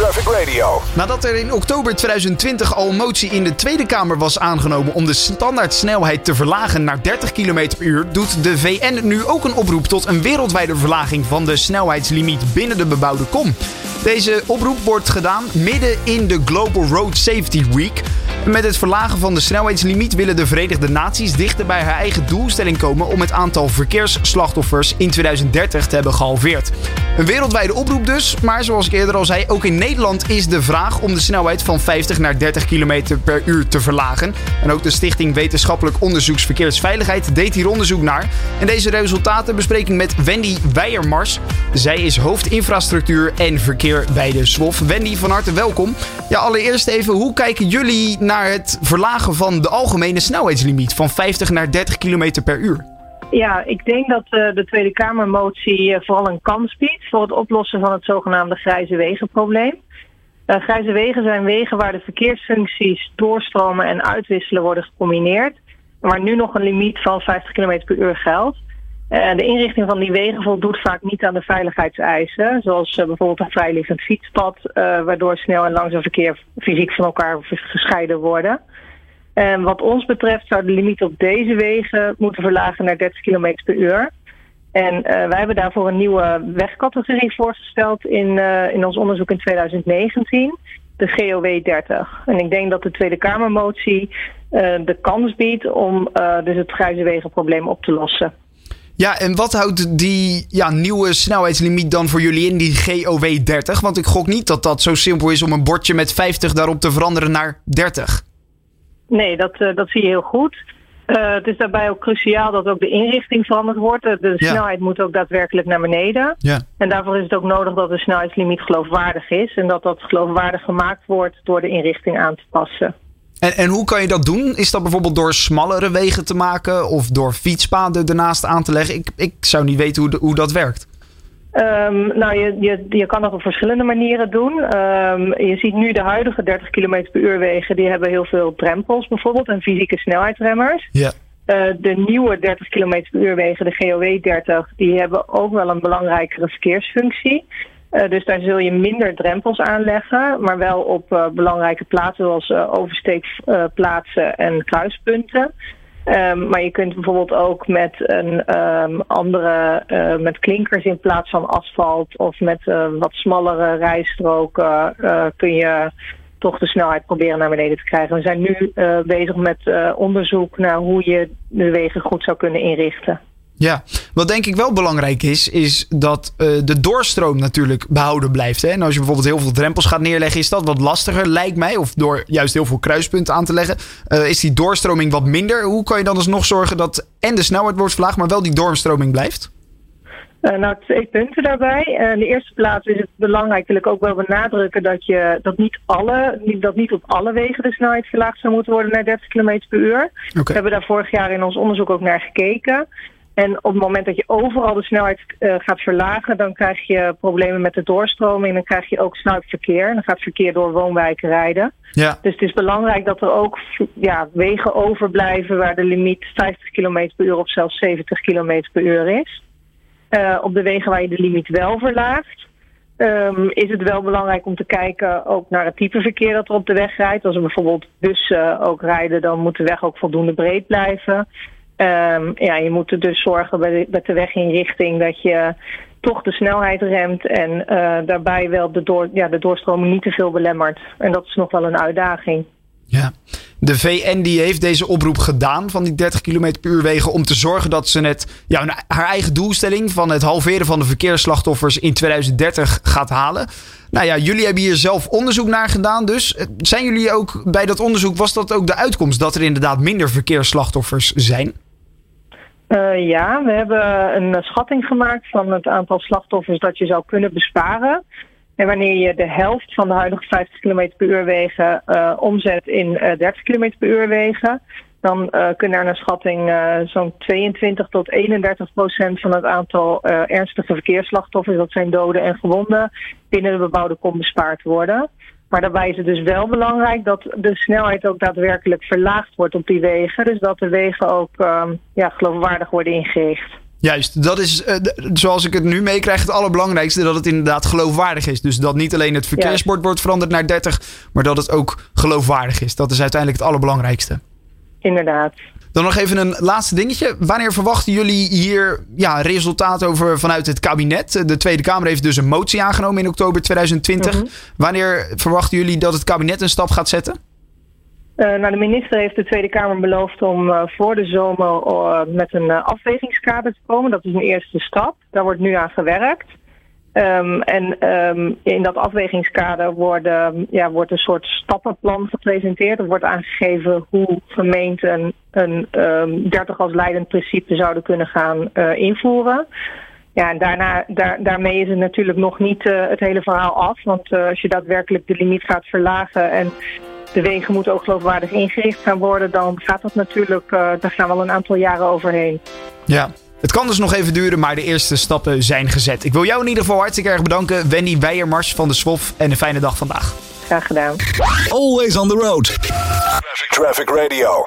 Radio. Nadat er in oktober 2020 al een motie in de Tweede Kamer was aangenomen om de standaardsnelheid te verlagen naar 30 km per uur, doet de VN nu ook een oproep tot een wereldwijde verlaging van de snelheidslimiet binnen de bebouwde kom. Deze oproep wordt gedaan midden in de Global Road Safety Week. Met het verlagen van de snelheidslimiet willen de Verenigde Naties dichter bij haar eigen doelstelling komen om het aantal verkeersslachtoffers in 2030 te hebben gehalveerd. Een wereldwijde oproep dus, maar zoals ik eerder al zei, ook in Nederland is de vraag om de snelheid van 50 naar 30 km per uur te verlagen. En ook de Stichting Wetenschappelijk Onderzoeks Verkeersveiligheid deed hier onderzoek naar. En deze resultaten bespreking met Wendy Weijermars. Zij is hoofdinfrastructuur en verkeer bij de SWOF. Wendy, van harte welkom. Ja, allereerst even, hoe kijken jullie naar het verlagen van de algemene snelheidslimiet van 50 naar 30 km per uur? Ja, ik denk dat uh, de Tweede Kamermotie uh, vooral een kans biedt voor het oplossen van het zogenaamde grijze wegenprobleem. Uh, grijze wegen zijn wegen waar de verkeersfuncties doorstromen en uitwisselen worden gecombineerd, waar nu nog een limiet van 50 km per uur geldt. de inrichting van die wegen voldoet vaak niet aan de veiligheidseisen, zoals bijvoorbeeld een vrijliggend fietspad, waardoor snel en langzaam verkeer fysiek van elkaar gescheiden worden. En wat ons betreft zou de limiet op deze wegen moeten verlagen naar 30 km per uur. En uh, wij hebben daarvoor een nieuwe wegcategorie voorgesteld in, uh, in ons onderzoek in 2019, de GOW 30. En ik denk dat de Tweede Kamermotie uh, de kans biedt om dus het grijze wegenprobleem op te lossen. Ja, en wat houdt die ja, nieuwe snelheidslimiet dan voor jullie in, die GOW 30? Want ik gok niet dat dat zo simpel is om een bordje met 50 daarop te veranderen naar 30. Nee, dat, uh, dat zie je heel goed. Uh, het is daarbij ook cruciaal dat ook de inrichting veranderd wordt. De ja. snelheid moet ook daadwerkelijk naar beneden. Ja. En daarvoor is het ook nodig dat de snelheidslimiet geloofwaardig is. En dat dat geloofwaardig gemaakt wordt door de inrichting aan te passen. En, en hoe kan je dat doen? Is dat bijvoorbeeld door smallere wegen te maken of door fietspaden ernaast aan te leggen? Ik, ik zou niet weten hoe, de, hoe dat werkt. Um, nou, je, je, je kan dat op verschillende manieren doen. Um, je ziet nu de huidige 30 km per uur wegen, die hebben heel veel drempels bijvoorbeeld en fysieke snelheidsremmers. Ja. Uh, de nieuwe 30 km per uur wegen, de GOW 30, die hebben ook wel een belangrijkere verkeersfunctie. Uh, dus daar zul je minder drempels aanleggen, maar wel op uh, belangrijke plaatsen zoals oversteekplaatsen en kruispunten. Um, maar je kunt bijvoorbeeld ook met een um, andere, uh, met klinkers in plaats van asfalt of met uh, wat smallere rijstroken uh, kun je toch de snelheid proberen naar beneden te krijgen. We zijn nu bezig met onderzoek naar hoe je de wegen goed zou kunnen inrichten. Ja, wat denk ik wel belangrijk is, is dat uh, de doorstroom natuurlijk behouden blijft. Hè? En als je bijvoorbeeld heel veel drempels gaat neerleggen, is dat wat lastiger, lijkt mij. Of door juist heel veel kruispunten aan te leggen, uh, is die doorstroming wat minder. Hoe kan je dan alsnog zorgen dat en de snelheid wordt verlaagd, maar wel die doorstroming blijft? Uh, nou, twee punten daarbij. Uh, in de eerste plaats is het belangrijk, wil ik ook wel benadrukken, dat, je, dat, niet alle, dat niet op alle wegen de snelheid verlaagd zou moeten worden naar 30 km per uur. Okay. We hebben daar vorig jaar in ons onderzoek ook naar gekeken. En op het moment dat je overal de snelheid uh, gaat verlagen, dan krijg je problemen met de doorstroming. Dan krijg je ook snel verkeer. Dan gaat verkeer door woonwijken rijden. Ja. Dus het is belangrijk dat er ook ja, wegen overblijven waar de limiet 50 km per uur of zelfs 70 km per uur is. Uh, op de wegen waar je de limiet wel verlaagt, um, is het wel belangrijk om te kijken ook naar het type verkeer dat er op de weg rijdt. Als er bijvoorbeeld bussen ook rijden, dan moet de weg ook voldoende breed blijven. Um, ja, je moet er dus zorgen bij de, bij de weginrichting dat je toch de snelheid remt en uh, daarbij wel de, door, ja, de doorstroming niet te veel belemmert. En dat is nog wel een uitdaging. Ja, de VN heeft deze oproep gedaan van die 30 km per wegen om te zorgen dat ze net ja, haar eigen doelstelling van het halveren van de verkeersslachtoffers in 2030 gaat halen. Nou ja, jullie hebben hier zelf onderzoek naar gedaan dus. Zijn jullie ook bij dat onderzoek, was dat ook de uitkomst dat er inderdaad minder verkeersslachtoffers zijn? Uh, ja, we hebben een schatting gemaakt van het aantal slachtoffers dat je zou kunnen besparen. En wanneer je de helft van de huidige 50 km per uur wegen uh, omzet in uh, 30 km per uur wegen, dan kunnen er naar schatting zo'n 22 tot 31 procent van het aantal ernstige verkeersslachtoffers, dat zijn doden en gewonden, binnen de bebouwde kom bespaard worden. Maar daarbij is het dus wel belangrijk dat de snelheid ook daadwerkelijk verlaagd wordt op die wegen. Dus dat de wegen ook um, ja, geloofwaardig worden ingericht. Juist, dat is uh, zoals ik het nu meekrijg het allerbelangrijkste, dat het inderdaad geloofwaardig is. Dus dat niet alleen het verkeersbord wordt veranderd naar 30, maar dat het ook geloofwaardig is. Dat is uiteindelijk het allerbelangrijkste. Inderdaad. Dan nog even een laatste dingetje. Wanneer verwachten jullie hier ja, resultaat over vanuit het kabinet? De Tweede Kamer heeft dus een motie aangenomen in oktober 2020. Mhm. Wanneer verwachten jullie dat het kabinet een stap gaat zetten? Uh, nou, de minister heeft de Tweede Kamer beloofd om uh, voor de zomer uh, met een afwegingskader te komen. Dat is een eerste stap. Daar wordt nu aan gewerkt. Um, en um, in dat afwegingskader worden, ja, wordt een soort stappenplan gepresenteerd. Er wordt aangegeven hoe gemeenten een um, 30 als leidend principe zouden kunnen gaan uh, invoeren. Ja, en daarna, daar, daarmee is het natuurlijk nog niet uh, het hele verhaal af. Want uh, als je daadwerkelijk de limiet gaat verlagen en de wegen moeten ook geloofwaardig ingericht gaan worden, dan gaat dat natuurlijk, daar gaan we al een aantal jaren overheen. Ja, het kan dus nog even duren, maar de eerste stappen zijn gezet. Ik wil jou in ieder geval hartstikke erg bedanken, Wendy Weijermars van de SWOF. En een fijne dag vandaag. Graag gedaan. Always on the road. Traffic, Traffic Radio.